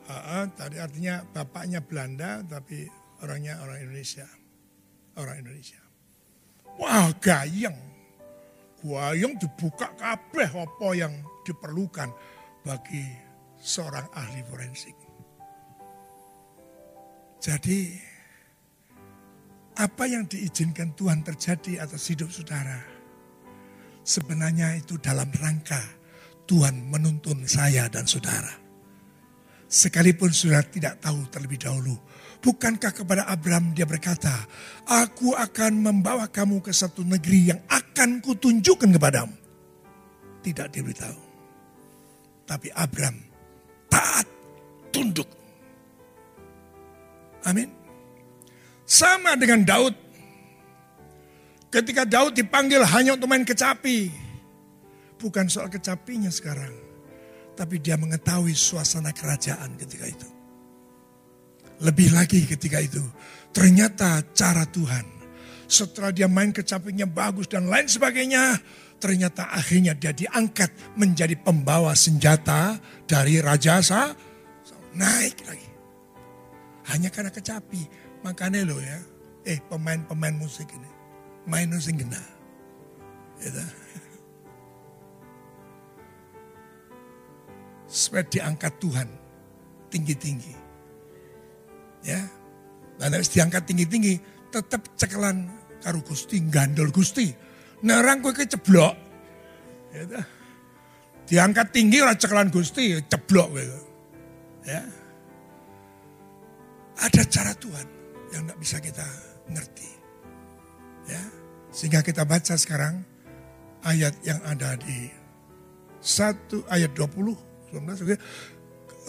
uh, tadi artinya bapaknya Belanda tapi orangnya orang Indonesia. Orang Indonesia. Wah, gayeng. Gayeng dibuka kabeh apa yang diperlukan bagi seorang ahli forensik. Jadi apa yang diizinkan Tuhan terjadi atas hidup saudara. sebenarnya itu dalam rangka Tuhan menuntun saya dan saudara. Sekalipun saudara tidak tahu terlebih dahulu, bukankah kepada Abraham dia berkata, aku akan membawa kamu ke satu negeri yang akan kutunjukkan kepadamu. Tidak diberitahu. Tapi Abraham taat, tunduk. Amin. Sama dengan Daud. Ketika Daud dipanggil hanya untuk main kecapi. Bukan soal kecapinya sekarang. Tapi dia mengetahui suasana kerajaan ketika itu. Lebih lagi ketika itu. Ternyata cara Tuhan. Setelah dia main kecapinya bagus dan lain sebagainya. Ternyata akhirnya dia diangkat menjadi pembawa senjata dari Raja Sa. Naik lagi. Hanya karena kecapi Makanya lo ya, eh pemain-pemain musik ini, main musik kena. Gitu. Supaya diangkat Tuhan tinggi-tinggi. Ya, dan harus diangkat tinggi-tinggi, tetap cekelan karu gusti, gandol gusti. Nerang kue keceblok. Gitu. Diangkat tinggi orang cekelan gusti, ceblok gitu. Ya. Ada cara Tuhan yang tidak bisa kita ngerti. Ya, sehingga kita baca sekarang ayat yang ada di satu ayat 20, 19, oke,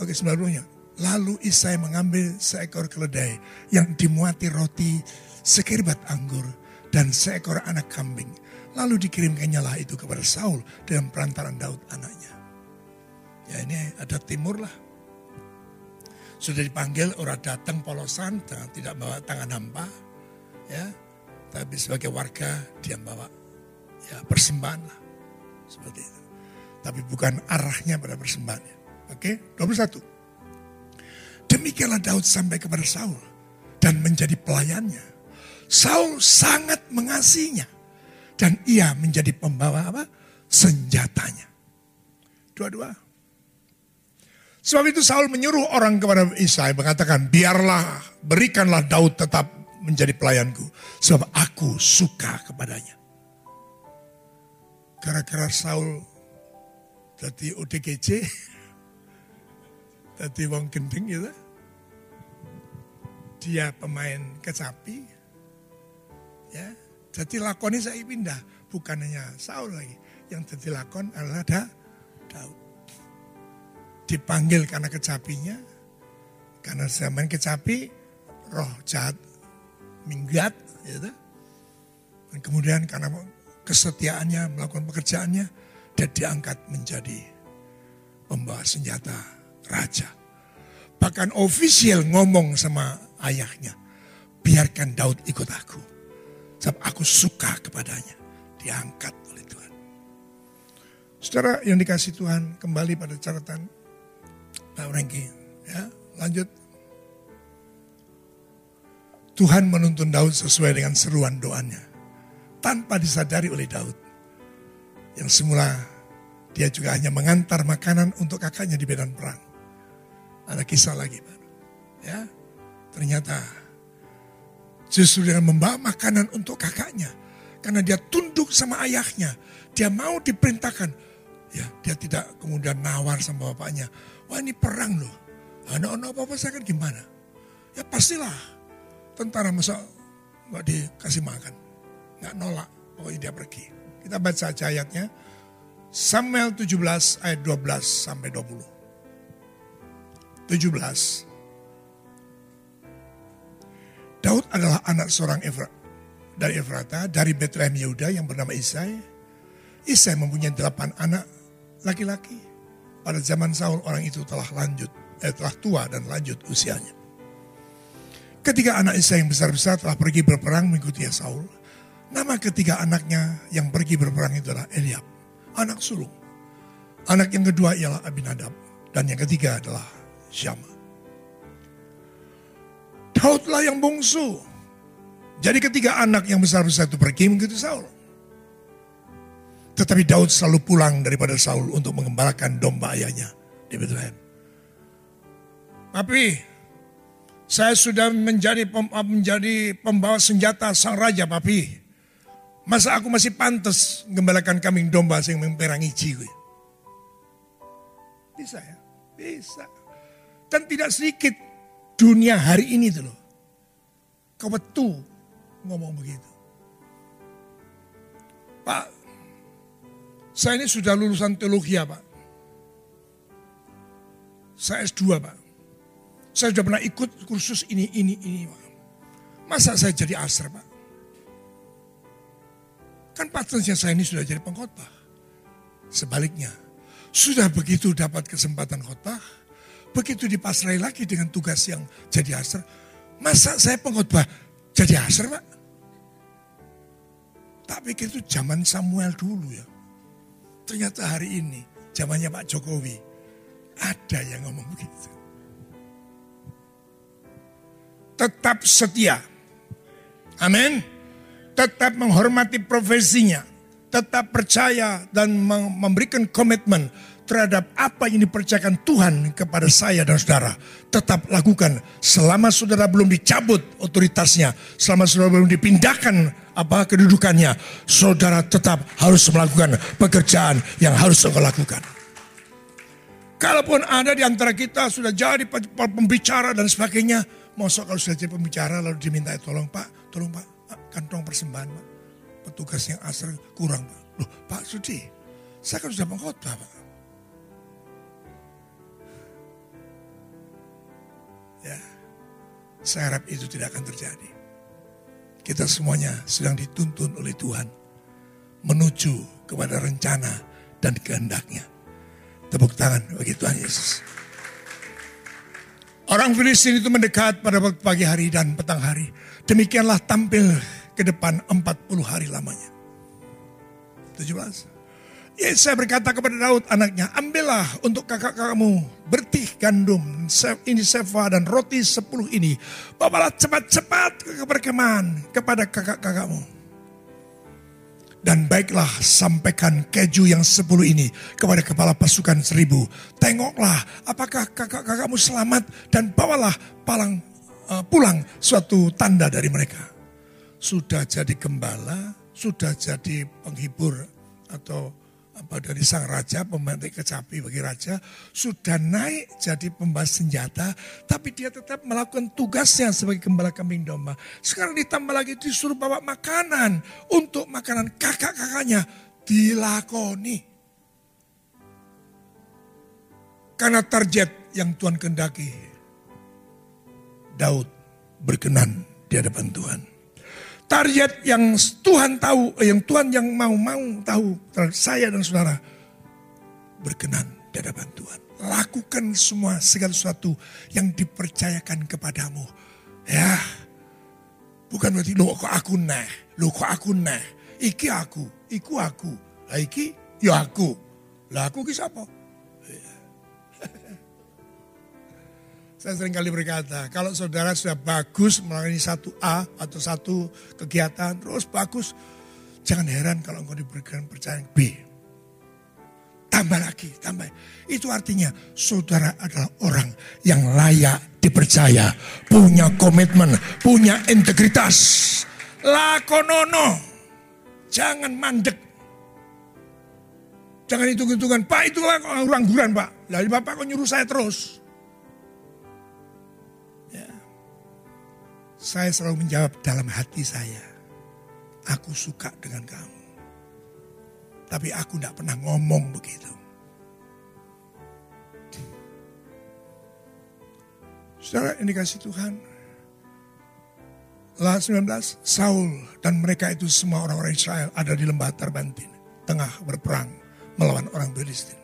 oke 90-nya. Lalu Isai mengambil seekor keledai yang dimuati roti, sekirbat anggur, dan seekor anak kambing. Lalu dikirimkannya lah itu kepada Saul dengan perantaran Daud anaknya. Ya ini ada timur lah sudah dipanggil orang datang polosan tidak bawa tangan hampa ya. Tapi sebagai warga dia bawa ya persembahan lah seperti itu. Tapi bukan arahnya pada persembahannya. Oke 21 demikianlah Daud sampai kepada Saul dan menjadi pelayannya. Saul sangat mengasihinya dan ia menjadi pembawa apa? Senjatanya. Dua-dua Sebab itu Saul menyuruh orang kepada Isai mengatakan, biarlah, berikanlah Daud tetap menjadi pelayanku. Sebab aku suka kepadanya. Gara-gara Saul jadi ODGJ, jadi wong gending gitu. Dia pemain kecapi, ya. Jadi lakonnya saya pindah, bukan hanya Saul lagi. Yang jadi lakon adalah Daud dipanggil karena kecapinya, karena zaman kecapi, roh jahat minggat, gitu. Dan kemudian karena kesetiaannya melakukan pekerjaannya, dia diangkat menjadi pembawa senjata raja. Bahkan ofisial ngomong sama ayahnya, biarkan Daud ikut aku. Sebab aku suka kepadanya. Diangkat oleh Tuhan. Saudara yang dikasih Tuhan kembali pada catatan Pak Franky. Ya, lanjut. Tuhan menuntun Daud sesuai dengan seruan doanya. Tanpa disadari oleh Daud. Yang semula dia juga hanya mengantar makanan untuk kakaknya di medan perang. Ada kisah lagi. Ya, ternyata justru dengan membawa makanan untuk kakaknya. Karena dia tunduk sama ayahnya. Dia mau diperintahkan. Ya, dia tidak kemudian nawar sama bapaknya. Wah ini perang loh. Anak-anak apa-apa saya kan gimana? Ya pastilah. Tentara masa nggak dikasih makan. Nggak nolak. Pokoknya dia pergi. Kita baca aja ayatnya. Samuel 17 ayat 12 sampai 20. 17. Daud adalah anak seorang Efra, dari Efrata, dari Bethlehem Yehuda yang bernama Isai. Isai mempunyai delapan anak laki-laki. Pada zaman Saul orang itu telah lanjut, eh, telah tua dan lanjut usianya. Ketika anak Isa yang besar-besar telah pergi berperang mengikuti Saul, nama ketiga anaknya yang pergi berperang itu adalah Eliab, anak sulung. Anak yang kedua ialah Abinadab, dan yang ketiga adalah Syama. Daudlah yang bungsu. Jadi ketiga anak yang besar-besar itu pergi mengikuti Saul. Tetapi Daud selalu pulang daripada Saul untuk mengembalakan domba ayahnya di Bethlehem. Tapi saya sudah menjadi menjadi pembawa senjata sang raja, papi. Masa aku masih pantas gembalakan kambing domba sing memperangi jiwa. Bisa ya? Bisa. Dan tidak sedikit dunia hari ini tuh loh. Kebetu ngomong begitu. Pak, saya ini sudah lulusan teologi ya Pak. Saya S2 Pak. Saya sudah pernah ikut kursus ini, ini, ini Pak. Masa saya jadi asr Pak? Kan patentnya saya ini sudah jadi pengkhotbah. Sebaliknya, sudah begitu dapat kesempatan khotbah, begitu dipasrai lagi dengan tugas yang jadi asr, masa saya pengkhotbah jadi asr pak? Tak pikir itu zaman Samuel dulu ya. Ternyata hari ini, zamannya Pak Jokowi, ada yang ngomong begitu. Tetap setia. Amin tetap menghormati profesinya, tetap percaya dan memberikan komitmen terhadap apa yang dipercayakan Tuhan kepada saya dan saudara. Tetap lakukan selama saudara belum dicabut otoritasnya, selama saudara belum dipindahkan apa kedudukannya, saudara tetap harus melakukan pekerjaan yang harus saudara lakukan. Kalaupun ada di antara kita sudah jadi pembicara dan sebagainya, mosok kalau sudah jadi pembicara lalu diminta tolong Pak, tolong Pak, kantong persembahan Pak. Petugas yang asal kurang Pak. Loh Pak Sudi, saya kan sudah mengkhotbah Pak. Ya, saya harap itu tidak akan terjadi. Kita semuanya sedang dituntun oleh Tuhan menuju kepada rencana dan kehendaknya. Tepuk tangan bagi Tuhan Yesus. Orang Filistin itu mendekat pada waktu pagi hari dan petang hari. Demikianlah tampil ke depan 40 hari lamanya. 17. Ya, saya berkata kepada Daud anaknya, ambillah untuk kakak-kakakmu bertih gandum, ini sefa dan roti sepuluh ini. Bawalah cepat-cepat ke perkemahan kepada kakak-kakakmu. Dan baiklah sampaikan keju yang sepuluh ini kepada kepala pasukan seribu. Tengoklah apakah kakak-kakakmu selamat dan bawalah palang uh, pulang suatu tanda dari mereka sudah jadi gembala, sudah jadi penghibur atau apa dari sang raja, pemantik kecapi bagi raja, sudah naik jadi pembahas senjata, tapi dia tetap melakukan tugasnya sebagai gembala kambing domba. Sekarang ditambah lagi disuruh bawa makanan untuk makanan kakak-kakaknya dilakoni. Karena target yang Tuhan kendaki, Daud berkenan di hadapan Tuhan target yang Tuhan tahu, eh, yang Tuhan yang mau-mau tahu terhadap saya dan saudara berkenan di hadapan Tuhan. Lakukan semua segala sesuatu yang dipercayakan kepadamu. Ya, bukan berarti lo kok aku nah, lo kok aku nah, iki aku, iku aku, lah iki ya aku, lah aku ki siapa? Saya sering kali berkata, kalau saudara sudah bagus melalui satu A atau satu kegiatan, terus bagus, jangan heran kalau engkau diberikan percayaan B. Tambah lagi, tambah. Itu artinya saudara adalah orang yang layak dipercaya, punya komitmen, punya integritas. Lakonono, jangan mandek. Jangan hitung-hitungan, Pak itu orang guran Pak. Lalu Bapak kok nyuruh saya terus. Saya selalu menjawab dalam hati saya, aku suka dengan kamu. Tapi aku tidak pernah ngomong begitu. Saudara ini kasih Tuhan. Lah 19, Saul dan mereka itu semua orang-orang Israel ada di lembah Tarbantin. Tengah berperang melawan orang Filistin.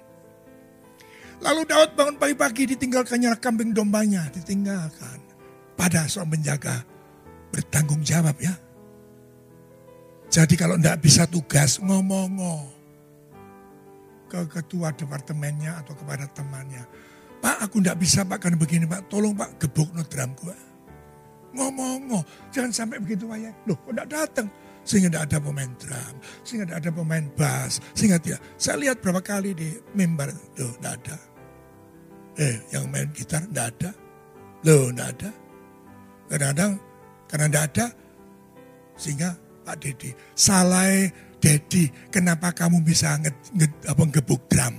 Lalu Daud bangun pagi-pagi ditinggalkannya kambing dombanya. Ditinggalkan pada seorang penjaga bertanggung jawab ya. Jadi kalau tidak bisa tugas ngomong ke ketua departemennya atau kepada temannya. Pak aku tidak bisa pak karena begini pak. Tolong pak gebuk no drum gua. Ngomong Jangan sampai begitu ya. Loh kok tidak datang. Sehingga tidak ada pemain drum. Sehingga tidak ada pemain bass. Sehingga tidak. Saya lihat berapa kali di member. Loh tidak ada. Eh yang main gitar tidak ada. Loh tidak ada. Kadang-kadang karena tidak ada sehingga Pak Dedi, salah Dedi, kenapa kamu bisa nge, nge, apa, ngebuk drum?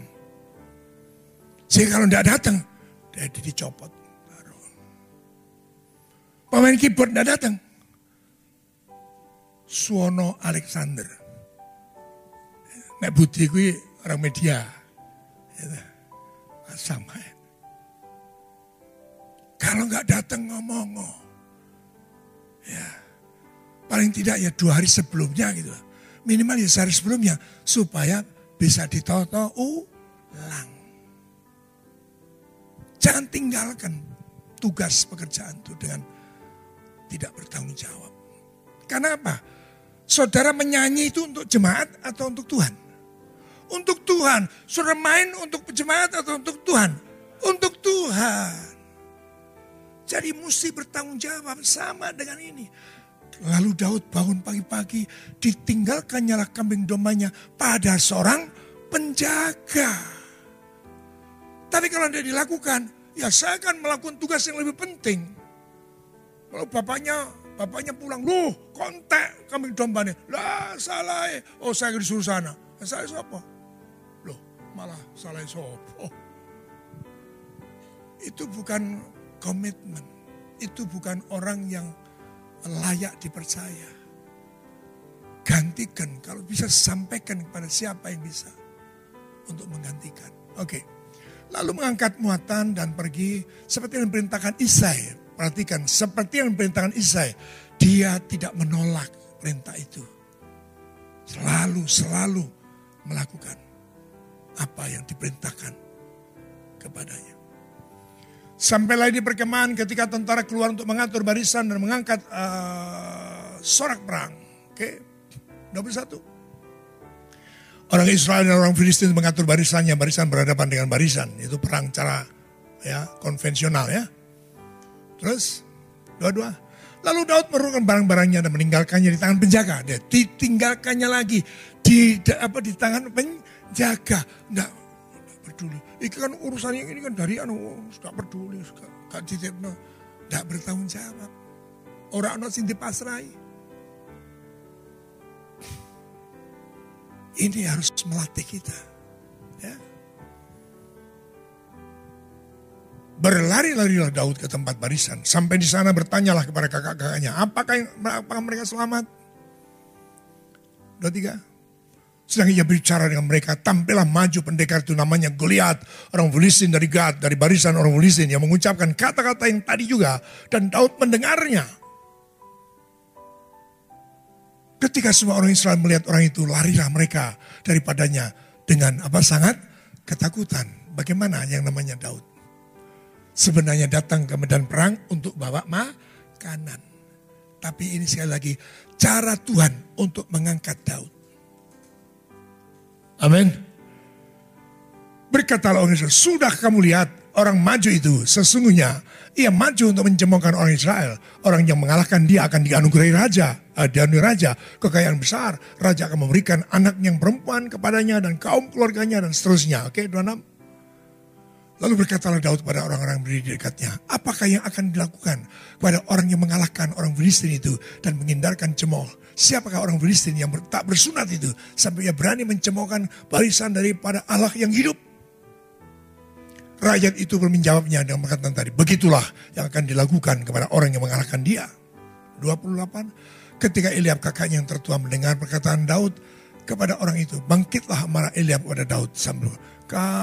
Sehingga kalau tidak datang, Dedi dicopot. Pemain keyboard tidak datang. Suwono Alexander. Nek Budi kuwi orang media. Ya, sama. Kalau nggak datang ngomong, ya paling tidak ya dua hari sebelumnya gitu Minimal ya sehari sebelumnya supaya bisa ditoto ulang. Jangan tinggalkan tugas pekerjaan itu dengan tidak bertanggung jawab. Karena apa? Saudara menyanyi itu untuk jemaat atau untuk Tuhan? Untuk Tuhan. Saudara main untuk jemaat atau untuk Tuhan? Untuk Tuhan. Jadi mesti bertanggung jawab sama dengan ini. Lalu Daud bangun pagi-pagi, ditinggalkan nyala kambing dombanya pada seorang penjaga. Tapi kalau tidak dilakukan, ya saya akan melakukan tugas yang lebih penting. Kalau bapaknya bapaknya pulang, loh kontak kambing dombanya. Lah salah eh. Oh saya disuruh sana. Saya siapa? Loh malah salah sopo. Itu bukan komitmen. Itu bukan orang yang layak dipercaya. Gantikan kalau bisa sampaikan kepada siapa yang bisa untuk menggantikan. Oke. Lalu mengangkat muatan dan pergi seperti yang diperintahkan Isai. Perhatikan, seperti yang diperintahkan Isai, dia tidak menolak perintah itu. Selalu, selalu melakukan apa yang diperintahkan kepadanya. Sampailah di perkemahan ketika tentara keluar untuk mengatur barisan dan mengangkat uh, sorak perang. Oke, okay. 21. Orang Israel dan orang Filistin mengatur barisannya, barisan berhadapan dengan barisan. Itu perang cara ya konvensional ya. Terus, dua-dua. Lalu Daud menurunkan barang-barangnya dan meninggalkannya di tangan penjaga. Dia ditinggalkannya lagi di apa di tangan penjaga. Nggak, peduli. Iki kan urusannya ini kan dari anu gak peduli, gak, gak ditipno, gak bertanggung jawab. Orang anak sing dipasrai. Ini harus melatih kita. Ya. Berlari-larilah Daud ke tempat barisan. Sampai di sana bertanyalah kepada kakak-kakaknya. Apakah, apakah mereka selamat? Dua tiga. Sedang ia bicara dengan mereka, tampillah maju pendekar itu namanya Goliat, orang Filistin dari Gad, dari barisan orang Filistin yang mengucapkan kata-kata yang tadi juga dan Daud mendengarnya. Ketika semua orang Israel melihat orang itu, larilah mereka daripadanya dengan apa sangat ketakutan. Bagaimana yang namanya Daud? Sebenarnya datang ke medan perang untuk bawa makanan. Tapi ini sekali lagi cara Tuhan untuk mengangkat Daud. Amin. Berkatalah orang Israel, sudah kamu lihat orang maju itu sesungguhnya ia maju untuk mencemoohkan orang Israel. Orang yang mengalahkan dia akan dianugerahi raja, uh, dianugerahi raja, kekayaan besar. Raja akan memberikan anak yang perempuan kepadanya dan kaum keluarganya dan seterusnya. Oke, okay, 26. Lalu berkatalah Daud pada orang-orang berdiri di dekatnya, apakah yang akan dilakukan kepada orang yang mengalahkan orang Filistin itu dan menghindarkan cemooh? Siapakah orang Filistin yang tak bersunat itu sampai ia berani mencemoohkan barisan daripada Allah yang hidup? Rakyat itu menjawabnya dengan mengatakan tadi, begitulah yang akan dilakukan kepada orang yang mengalahkan dia. 28, ketika Eliab kakaknya yang tertua mendengar perkataan Daud kepada orang itu, bangkitlah marah Eliab kepada Daud sambil,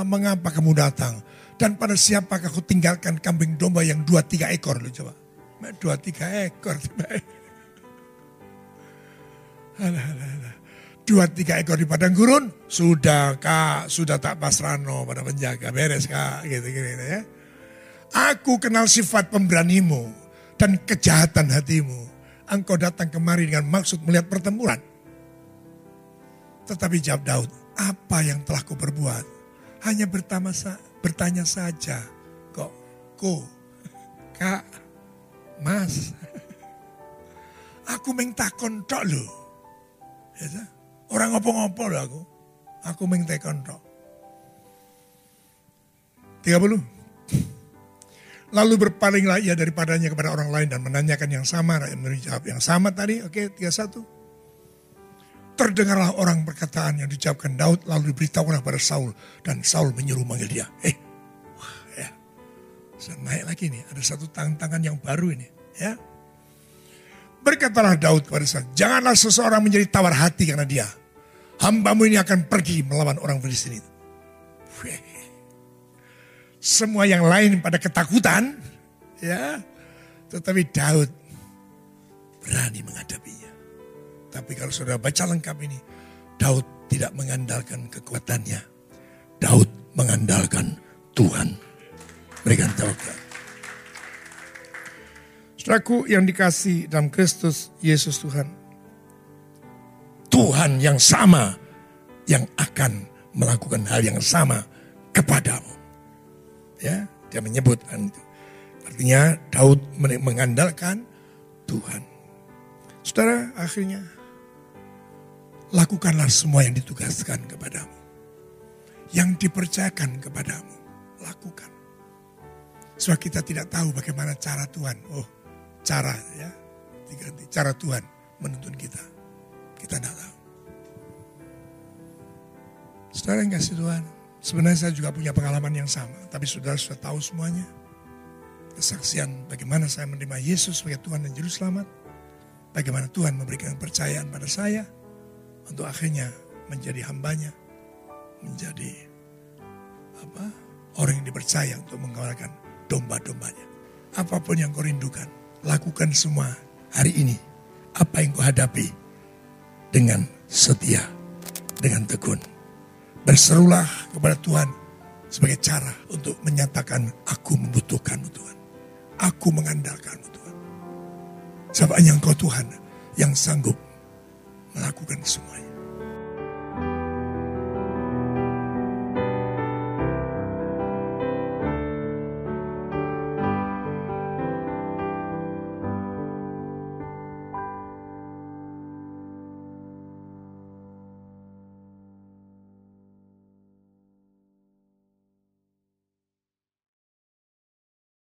mengapa kamu datang? Dan pada siapakah kau tinggalkan kambing domba yang dua tiga ekor? Lu coba. Dua tiga ekor. Dua tiga ekor di padang gurun, sudah kak, sudah tak pasrano pada penjaga, beres kak, gitu, gitu, gitu ya. Aku kenal sifat pemberanimu dan kejahatan hatimu. Engkau datang kemari dengan maksud melihat pertempuran. Tetapi jawab Daud, apa yang telah kau perbuat? Hanya bertama sa bertanya saja, kok, ko, kak, mas. Aku mengtakon tok loh. Ya, orang ngopo-ngopo loh aku. Aku mengtekon tok. 30. Lalu berpalinglah ia daripadanya kepada orang lain dan menanyakan yang sama. Rakyat menjawab yang sama tadi. Oke, okay, 31. Terdengarlah orang perkataan yang diucapkan Daud lalu diberitahulah pada Saul. Dan Saul menyuruh manggil dia. Eh, wah ya. Saya naik lagi nih, ada satu tantangan yang baru ini. Ya, Berkatalah Daud kepada Saul, janganlah seseorang menjadi tawar hati karena dia. Hambamu ini akan pergi melawan orang Filistin itu. Semua yang lain pada ketakutan, ya, tetapi Daud berani menghadapinya. Tapi kalau saudara baca lengkap ini, Daud tidak mengandalkan kekuatannya. Daud mengandalkan Tuhan. Berikan tawakal. Saudaraku yang dikasih dalam Kristus Yesus Tuhan. Tuhan yang sama yang akan melakukan hal yang sama kepadamu. Ya, dia menyebutkan. Artinya Daud mengandalkan Tuhan. Saudara, akhirnya lakukanlah semua yang ditugaskan kepadamu. Yang dipercayakan kepadamu, lakukan. Sebab kita tidak tahu bagaimana cara Tuhan. Oh, cara ya diganti cara Tuhan menuntun kita kita tidak tahu saudara yang kasih Tuhan sebenarnya saya juga punya pengalaman yang sama tapi saudara sudah tahu semuanya kesaksian bagaimana saya menerima Yesus sebagai Tuhan dan Juru Selamat bagaimana Tuhan memberikan kepercayaan pada saya untuk akhirnya menjadi hambanya menjadi apa orang yang dipercaya untuk mengawalkan domba-dombanya apa pun yang kau rindukan lakukan semua hari ini. Apa yang kau hadapi dengan setia, dengan tekun. Berserulah kepada Tuhan sebagai cara untuk menyatakan aku membutuhkanmu Tuhan. Aku mengandalkanmu Tuhan. Sebab hanya engkau Tuhan yang sanggup melakukan semuanya.